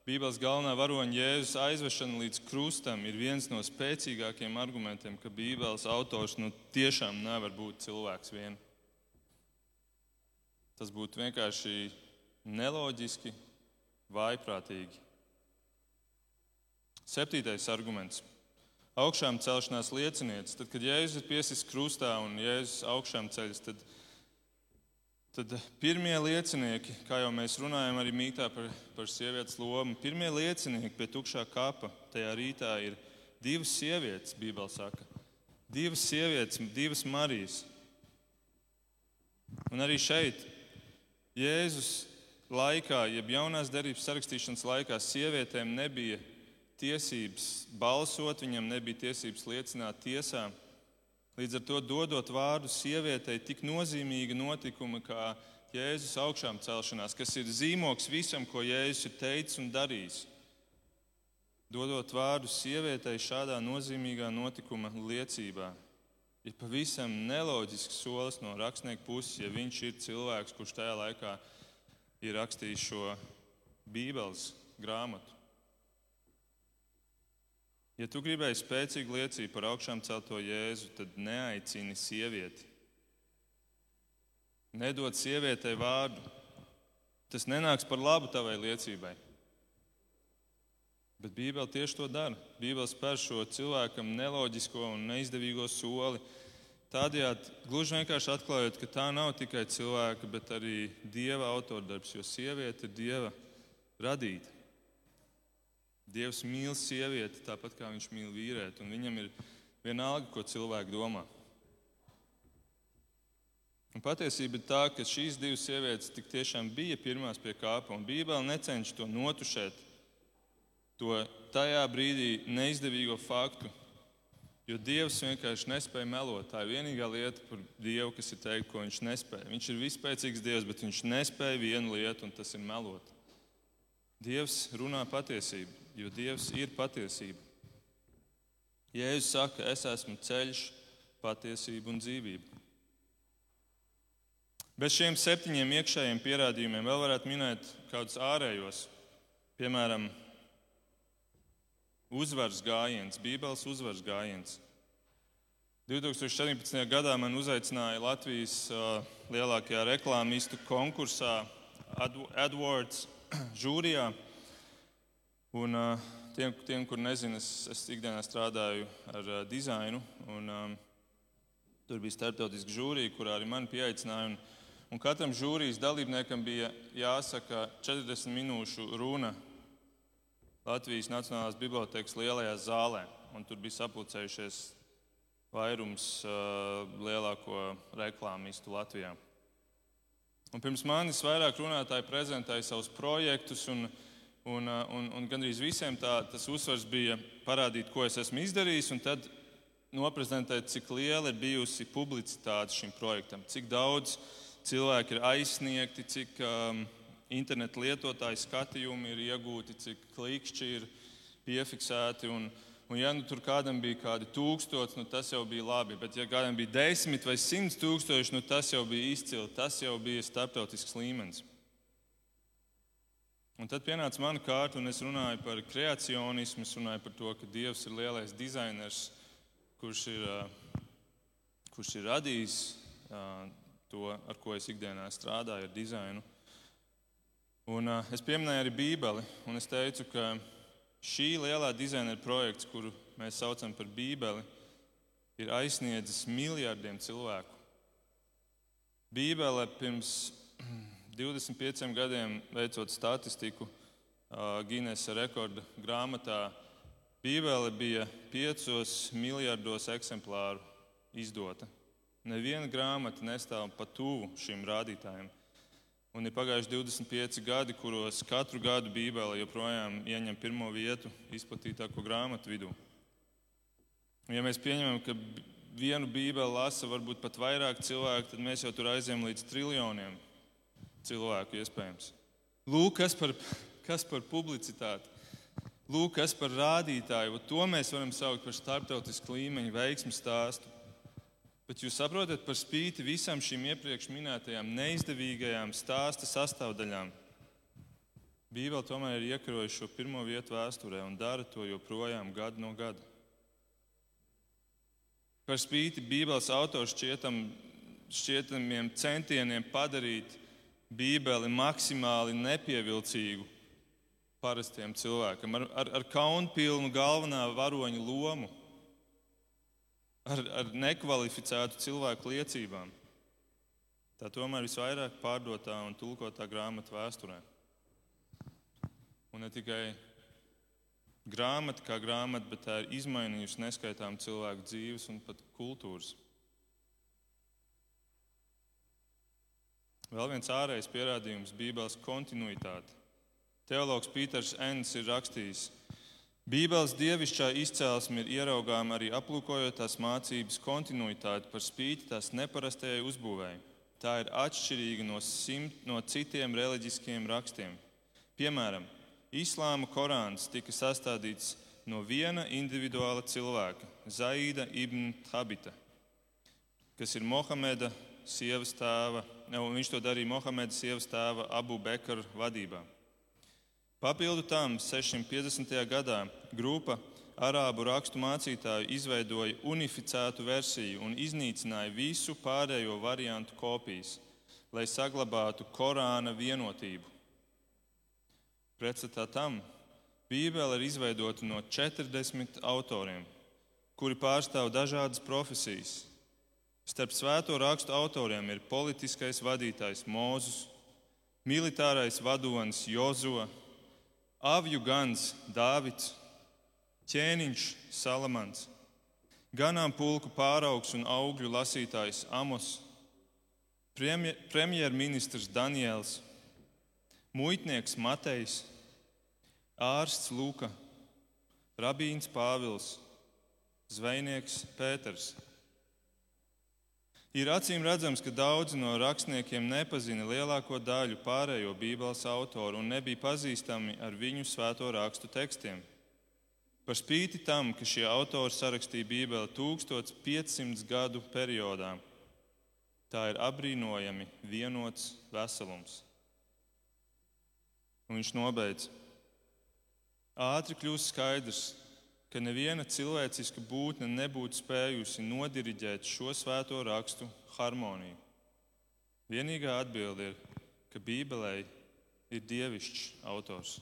Bībeles galvenā varoņa Jēzus aizvešana līdz krustam ir viens no spēcīgākajiem argumentiem, ka Bībeles autors nu, tiešām nevar būt cilvēks vien. Tas būtu vienkārši neloģiski, vaiprātīgi. Septītais arguments. Augšām celšanās liecinietis. Tad, kad Jēzus ir piesis krustā un Jēzus augšām ceļas, tad Tad pirmie liecinieki, kā jau mēs runājam, arī mītā par, par sievietes lomu, pirmie liecinieki pie tukšā kapa tajā rītā ir divas sievietes, Bībelē saka. Divas sievietes, divas Marijas. Un arī šeit, Jēzus laikā, jeb jaunās darbības sarakstīšanas laikā, sievietēm nebija tiesības balsot, viņam nebija tiesības liecināt tiesā. Līdz ar to dodot vārdu sievietei tik nozīmīga notikuma kā Jēzus augšām celšanās, kas ir zīmoks visam, ko Jēzus ir teicis un darījis. Dodot vārdu sievietei šādā nozīmīgā notikuma liecībā, ir pavisam neloģisks solis no rakstnieka puses, ja viņš ir cilvēks, kurš tajā laikā ir rakstījis šo Bībeles grāmatu. Ja tu gribēji spēcīgu liecību par augšām celto Jēzu, tad neaicini sievieti. Nedod sievietei vārdu. Tas nenāks par labu tavai liecībai. Bet Bībele tieši to dara. Bībele spēr šo cilvēkam neloģisko un neizdevīgo soli. Tādējādi gluži vienkārši atklājot, ka tā nav tikai cilvēka, bet arī dieva autordarbs, jo sieviete ir dieva radīta. Dievs mīl sievieti tāpat kā viņš mīl vīrieti, un viņam ir vienalga, ko cilvēki domā. Un patiesība ir tā, ka šīs divas sievietes tiešām bija pirmās pie kāpa, un Bībele necenšas to notušēt, to tajā brīdī neizdevīgo faktu, jo Dievs vienkārši nespēja melot. Tā ir vienīgā lieta par Dievu, kas ir teikt, ko viņš nespēja. Viņš ir vispēcīgs Dievs, bet viņš nespēja vienu lietu, un tas ir melot. Dievs runā patiesību, jo Dievs ir patiesība. Jēzus saka, es esmu ceļš, patiesība un dzīvība. Bez šiem septiņiem iekšējiem pierādījumiem vēl varētu minēt kādus ārējos, piemēram, uzvaras gājiens, Bībeles uzvaras gājiens. 2017. gadā man uzaicināja Latvijas uh, lielākajā reklāmistu konkursā AdWords [CLEARS THROAT] žūrijā. Un, uh, tiem, tiem, kur nezina, es, es ikdienā strādāju ar uh, dizainu. Un, um, tur bija starptautiska žūrija, kurā arī mani pieaicināja. Un, un katram žūrijas dalībniekam bija jāsaka 40 minūšu runa Latvijas Nacionālās Bibliotēkas lielajā zālē. Un tur bija sapulcējušies vairums uh, lielāko reklāmistu Latvijā. Un pirms manis vairāk runātāji prezentēja savus projektus un, Un, un, un gandrīz visiem tā, tas uzsvars bija parādīt, ko es esmu izdarījis, un tad noprezentēt, cik liela ir bijusi publicitāte šim projektam, cik daudz cilvēku ir aizsniegti, cik um, interneta lietotāju skatījumi ir iegūti, cik klikšķi ir piefiksēti. Un, un ja nu tur kādam bija kādi tūkstoši, nu tas jau bija labi. Bet ja kādam bija desmit vai simts tūkstoši, nu tas jau bija izcili, tas jau bija starptautisks līmenis. Un tad pienāca mana kārta, un es runāju par kreacionismu, es runāju par to, ka Dievs ir lielais dizainers, kurš ir, kurš ir radījis to, ar ko es ikdienā strādāju, ar dizainu. Un es pieminēju arī Bībeli, un es teicu, ka šī lielā dizaina projekts, kuru mēs saucam par Bībeli, ir aizsniedzis miljardiem cilvēku. Bībele pirms 25 gadiem veicot statistiku Ginesa rekorda grāmatā Bībele bija piecos miljardos eksemplāru izdota. Neviena grāmata nestāv pa tuvu šim rādītājam. Un ir pagājuši 25 gadi, kuros katru gadu Bībele joprojām ieņem pirmo vietu izplatītāko grāmatu vidū. Ja mēs pieņemam, ka vienu Bībeli lasa varbūt pat vairāk cilvēku, tad mēs jau tur aizējām līdz triljoniem cilvēku iespējams. Lūk, kas par, kas par publicitāti. Lūk, kas par rādītāju. To mēs varam saukt par starptautisku līmeņa veiksmu stāstu. Bet jūs saprotat, par spīti visam šīm iepriekš minētajām neizdevīgajām stāsta sastāvdaļām, Bībele tomēr ir iekarojusi šo pirmo vietu vēsturē un dara to joprojām gadu no gada. Par spīti Bībeles autors šķietam, šķietamiem centieniem padarīt Bībeli maksimāli nepievilcīgu, parastiem cilvēkam, ar, ar, ar kaunpilnu galvenā varoņa lomu, ar, ar nekvalificētu cilvēku liecībām. Tā tomēr ir visvairāk pārdotā un tulkotā grāmata vēsturē. Un ne tikai grāmata kā grāmata, bet tā ir izmainījusi neskaitām cilvēku dzīves un pat kultūras. Vēl viens ārējs pierādījums - Bībeles kontinuitāte. Teologs Pīters Enns ir rakstījis, Bībeles dievišķā izcelsme ir ieraugāma arī aplūkojot tās mācības kontinuitāti par spīti tās neparastajai uzbūvēji. Tā ir atšķirīga no, simt, no citiem reliģiskiem rakstiem. Piemēram, Islāma Korāns tika sastādīts no viena individuāla cilvēka, Zaida ibn Habita, kas ir Mohameda sievas tēva, un viņš to darīja Mohameda sievas tēva Abu Bekara vadībā. Papildu tam 650. gadā grupa arābu rakstu mācītāju izveidoja unificētu versiju un iznīcināja visu pārējo variantu kopijas, lai saglabātu Korāna vienotību. Pretstatā tam Bībele ir izveidota no 40 autoriem, kuri pārstāv dažādas profesijas. Starp svēto rakstu autoriem ir politiskais vadītājs Mūzus, militārais vadonis Jozua, avju gans Dāvids, ķēniņš Salamans, ganāmpulku pāraugs un augļu lasītājs Amos, premjerministrs Daniels, muitnieks Matejs, ārsts Luka, rabīns Pāvils, zvejnieks Pēters. Ir acīm redzams, ka daudzi no rakstniekiem nepazina lielāko daļu pārējo Bībeles autoru un nebija pazīstami ar viņu svēto rakstu tekstiem. Par spīti tam, ka šie autori sarakstīja Bībeli 1500 gadu periodā, tā ir apbrīnojami vienots veselums. Un viņš nobeidz. Ātri kļūst skaidrs, ka neviena cilvēciska būtne nebūtu spējusi nodiriģēt šo svēto rakstu harmoniju. Vienīgā atbilde ir, ka Bībelē ir dievišķs autors.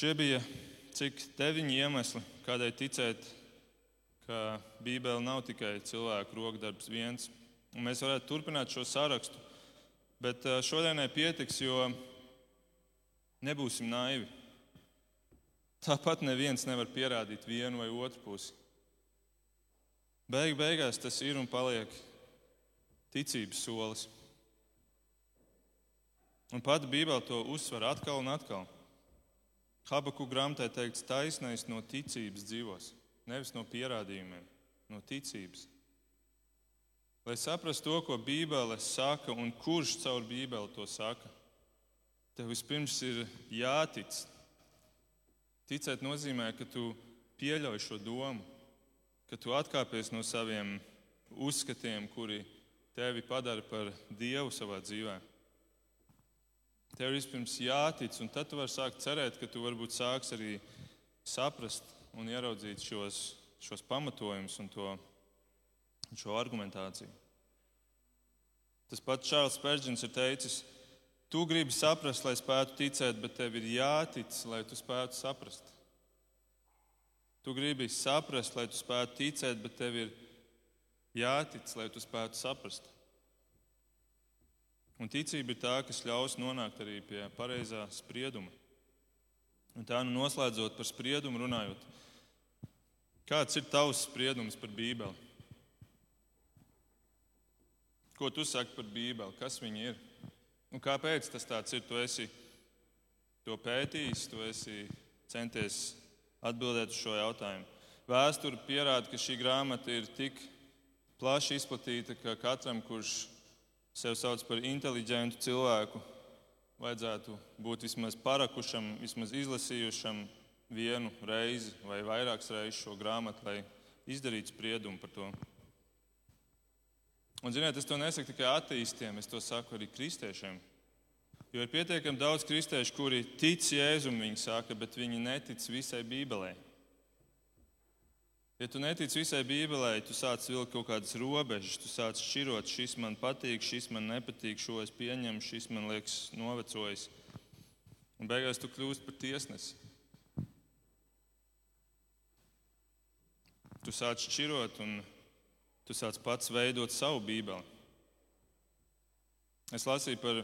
Šie bija cik deviņi iemesli, kādēļ ticēt, ka Bībele nav tikai cilvēku rokdarbs viens. Un mēs varētu turpināt šo sarakstu, bet eh, šodienai pietiks, jo Nebūsim naivi. Tāpat neviens nevar pierādīt vienu vai otru pusi. Beig beigās tas ir un paliek ticības solis. Un pati Bībele to uzsver atkal un atkal. Habaku grāmatā teikts, taisnais no ticības dzīvos, nevis no pierādījumiem, no ticības. Lai saprastu to, ko Bībele saka un kurš caur Bībeli to saka, tev vispirms ir jātic. Ticēt nozīmē, ka tu pieļauj šo domu, ka tu atkāpies no saviem uzskatiem, kuri tevi padara par dievu savā dzīvē. Tev ir vispirms jātic, un tad tu vari sākt cerēt, ka tu varbūt sāks arī saprast un ieraudzīt šos, šos pamatojumus un to, šo argumentāciju. Tas pats Čārls Pērģins ir teicis, tu gribi saprast, lai spētu ticēt, bet tev ir jātic, lai tu spētu saprast. Tu gribi saprast, lai tu spētu ticēt, bet tev ir jātic, lai tu spētu saprast. Un ticība ir tā, kas ļaus nonākt arī pie pareizā sprieduma. Un tā nu noslēdzot par spriedumu runājot, kāds ir tavs spriedums par Bībeli? Ko tu saki par Bībeli? Kas viņa ir? Un kāpēc tas tāds ir? Tu esi to pētījis, tu esi centies atbildēt uz šo jautājumu. Vēsture pierāda, ka šī grāmata ir tik plaši izplatīta, ka katram, kurš sevi sauc par inteliģentu cilvēku, vajadzētu būt vismaz parakušam, vismaz izlasījušam vienu reizi vai vairākas reizes šo grāmatu, lai izdarītu spriedumu par to. Un, ziniet, es to nesaku tikai ateistiem, es to saku arī kristiešiem. Jo ir pietiekami daudz kristiešu, kuri tic Jēzum, viņi saka, bet viņi netic visai Bībelē. Ja tu netici visai Bībelē, tu sāc vilkt kaut kādas robežas, tu sāc šķirot, šis man patīk, šis man nepatīk, šo es pieņemu, šis man liekas novecojis. Un beigās tu kļūsi par tiesnesi. Tu sāc šķirot un tu sāc pats veidot savu Bībeli. Es lasīju par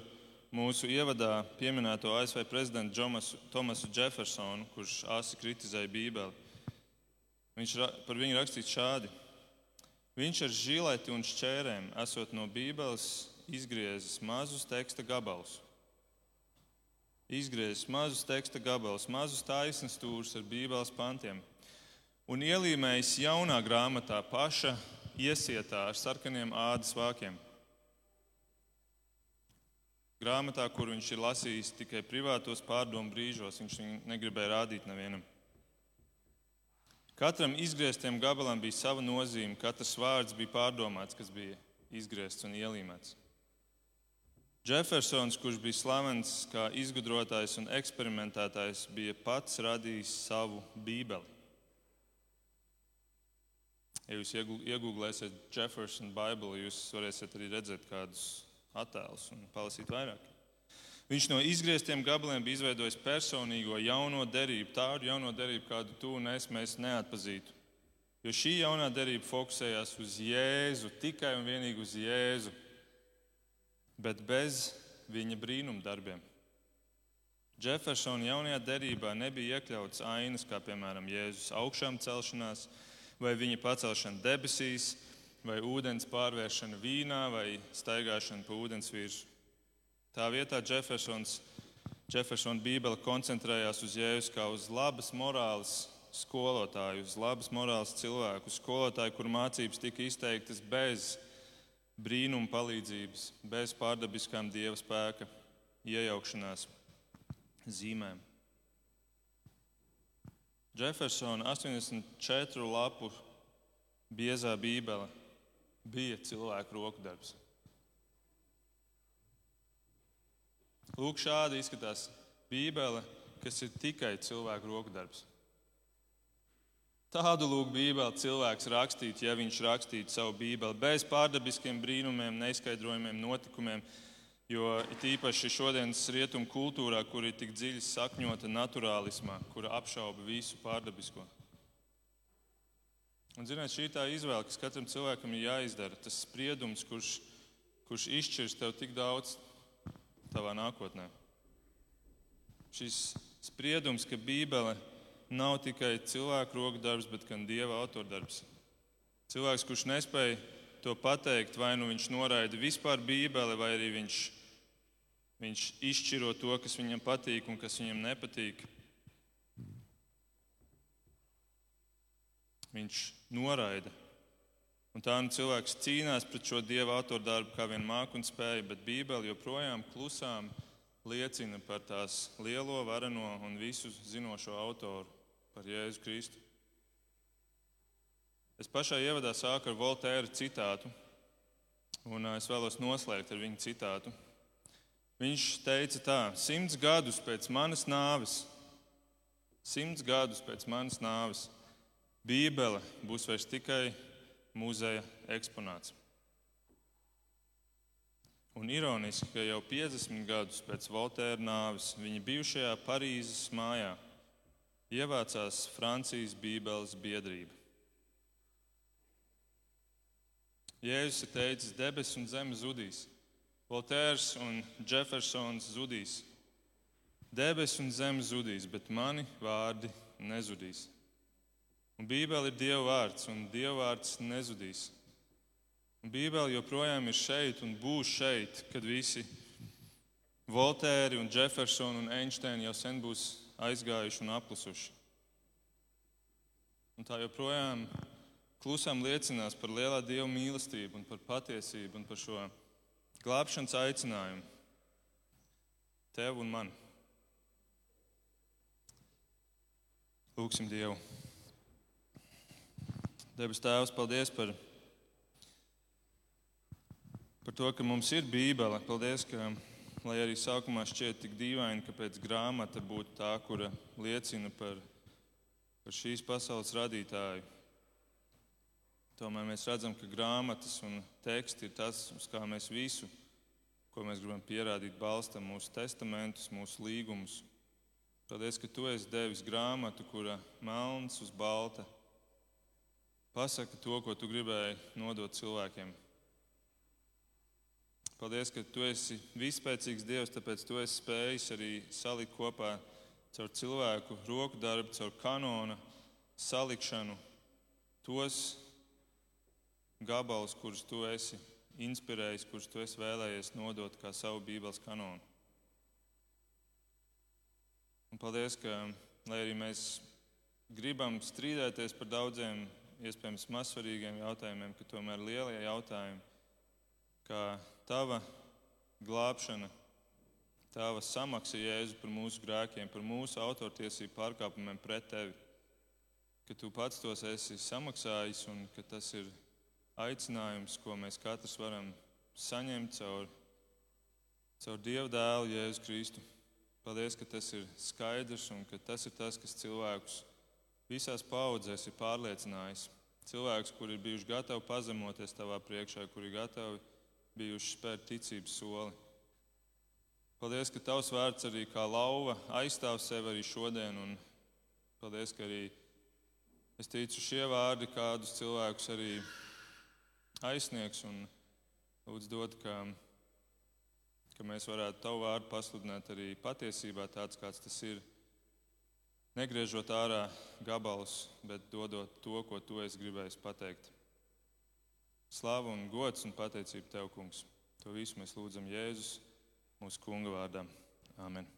mūsu ievadā pieminēto ASV prezidentu Tomasu Jeffersonu, kurš asi kritizēja Bībeli. Viņš par viņu rakstīts šādi. Viņš ar žileti un šķērēm, esot no Bībeles, izgriezis mazus teksta gabalus. Izgriezis mazus teksta gabalus, mazus taisnus stūrus ar Bībeles pantiem un ielīmējis jaunā grāmatā paša iesietā ar sarkaniem ādas vākiem. Grāmatā, kur viņš ir lasījis tikai privātos pārdomu brīžos, viņš viņu negribēja rādīt nevienam. Katram izgrieztiem gabalam bija sava nozīme, katrs vārds bija pārdomāts, kas bija izgriezts un ielīmēts. Jeffersons, kurš bija slavens kā izgudrotājs un eksperimentētājs, bija pats radījis savu bībeli. Ja jūs iegūlēsiet Jeffersona Bībeli, jūs varēsiet arī redzēt kādus attēlus un palasīt vairāk. Viņš no izgrieztiem gabaliem bija izveidojis personīgo jauno derību, tādu jauno derību, kādu tu un es neatpazītu. Jo šī jaunā derība fokusējās uz Jēzu, tikai un vienīgi uz Jēzu, bet bez viņa brīnumdarbiem. Jeffersona jaunajā derībā nebija iekļauts ainas, kā piemēram Jēzus augšām celšanās, vai viņa pacelšana debesīs, vai ūdens pārvēršana vīnā, vai staigāšana pa ūdens virsmu. Tā vietā Jeffersons, Jeffersona Bībele koncentrējās uz Jēzu kā uz labas morāles skolotāju, uz labas morāles cilvēku, skolotāju, kur mācības tika izteiktas bez brīnuma palīdzības, bez pārdabiskām dieva spēka iejaukšanās zīmēm. Jeffersona 84 lapu biezā Bībele bija cilvēku roku darbs. Lūk, šādi izskatās Bībele, kas ir tikai cilvēku rokdarbs. Tādu lūk, Bībeli cilvēks rakstītu, ja viņš rakstītu savu Bībeli bez pārdabiskiem brīnumiem, neizskaidrojumiem, notikumiem. Jo it īpaši šodienas rietumu kultūrā, kur ir tik dziļi sakņota naturālismā, kur apšauba visu pārdabisko. Un, ziniet, šī tā izvēle, kas katram cilvēkam ir jāizdara, tas spriedums, kurš, kurš izšķirs tev tik daudz tavā nākotnē. Šis spriedums, ka Bībele nav tikai cilvēku roku darbs, bet gan dieva autordarbs. Cilvēks, kurš nespēja to pateikt, vai nu viņš noraida vispār Bībeli, vai arī viņš, Viņš izšķiro to, kas viņam patīk un kas viņam nepatīk. Viņš noraida. Un tā nu cilvēks cīnās pret šo dieva autoru darbu, kā vien māku un spēju, bet Bībele joprojām klusām liecina par tās lielo, vareno un visu zinošo autoru, par Jēzu Kristu. Es pašā ievadā sāku ar Voltēra citātu, un es vēlos noslēgt ar viņa citātu. Viņš teica tā: simts gadus pēc manas nāves, simts gadus pēc manas nāves, Bībele būs vairs tikai muzeja eksponāts. Un ironiski, ka jau 50 gadus pēc Voltēra nāves viņa bijušajā Parīzes mājā ievācās Francijas Bībeles biedrība. Jēzus ir teicis, debesis un zeme zudīs, Voltērs un Jeffersons zudīs. Debesis un zeme zudīs, bet mani vārdi nezudīs. Un Bībele ir Dieva vārds, un Dieva vārds nezudīs. Un Bībele joprojām ir šeit un būs šeit, kad visi Voltēri, un Jeffersoni un Einsteini jau sen būs aizgājuši un apklusuši. Un tā joprojām klusām liecinās par lielā Dieva mīlestību un par patiesību un par šo glābšanas aicinājumu tev un man. Lūksim Dievu. Debes Tēvs, paldies par par to, ka mums ir Bībele. Paldies, ka, lai arī sākumā šķiet tik dīvaini, ka pēc grāmata būtu tā, kura liecina par, par šīs pasaules radītāju. Tomēr mēs redzam, ka grāmatas un teksti ir tas, uz kā mēs visu, ko mēs gribam pierādīt, balstam mūsu testamentus, mūsu līgumus. Paldies, ka tu esi devis grāmatu, kura melns uz balta pasaka to, ko tu gribēji nodot cilvēkiem. Paldies, ka tu esi vispēcīgs Dievs, tāpēc tu esi spējis arī salikt kopā caur cilvēku roku darbu, caur kanona salikšanu tos gabalus, kurus tu esi inspirējis, kurus tu esi vēlējies nodot kā savu Bībeles kanonu. Un paldies, ka, lai arī mēs gribam strīdēties par daudziem iespējams mazsvarīgiem jautājumiem, ka tomēr lielie jautājumi, kā tava glābšana, tava samaksa Jēzu par mūsu grēkiem, par mūsu autortiesību pārkāpumiem pret tevi. Ka tu pats tos esi samaksājis un ka tas ir aicinājums, ko mēs katrs varam saņemt caur, caur Dieva dēlu Jēzu Kristu. Paldies, ka tas ir skaidrs un ka tas ir tas, kas cilvēkus visās paudzēs ir pārliecinājis. Cilvēks, kuri ir bijuši gatavi pazemoties tavā priekšā, kuri ir gatavi bijuši spērt ticības soli. Paldies, ka tavs vārds arī kā lauva aizstāv sevi arī šodien. Un paldies, ka arī es ticu šie vārdi kādus cilvēkus arī aizsniegs un lūdzu dot, ka, ka mēs varētu tavu vārdu pasludināt arī patiesībā tāds, kāds tas ir. Negriežot ārā gabalus, bet dodot to, ko tu esi gribējis pateikt. Slāva un gods un pateicība Tev, Kungs. To visu mēs lūdzam Jēzus, mūsu Kunga vārdā. Āmen!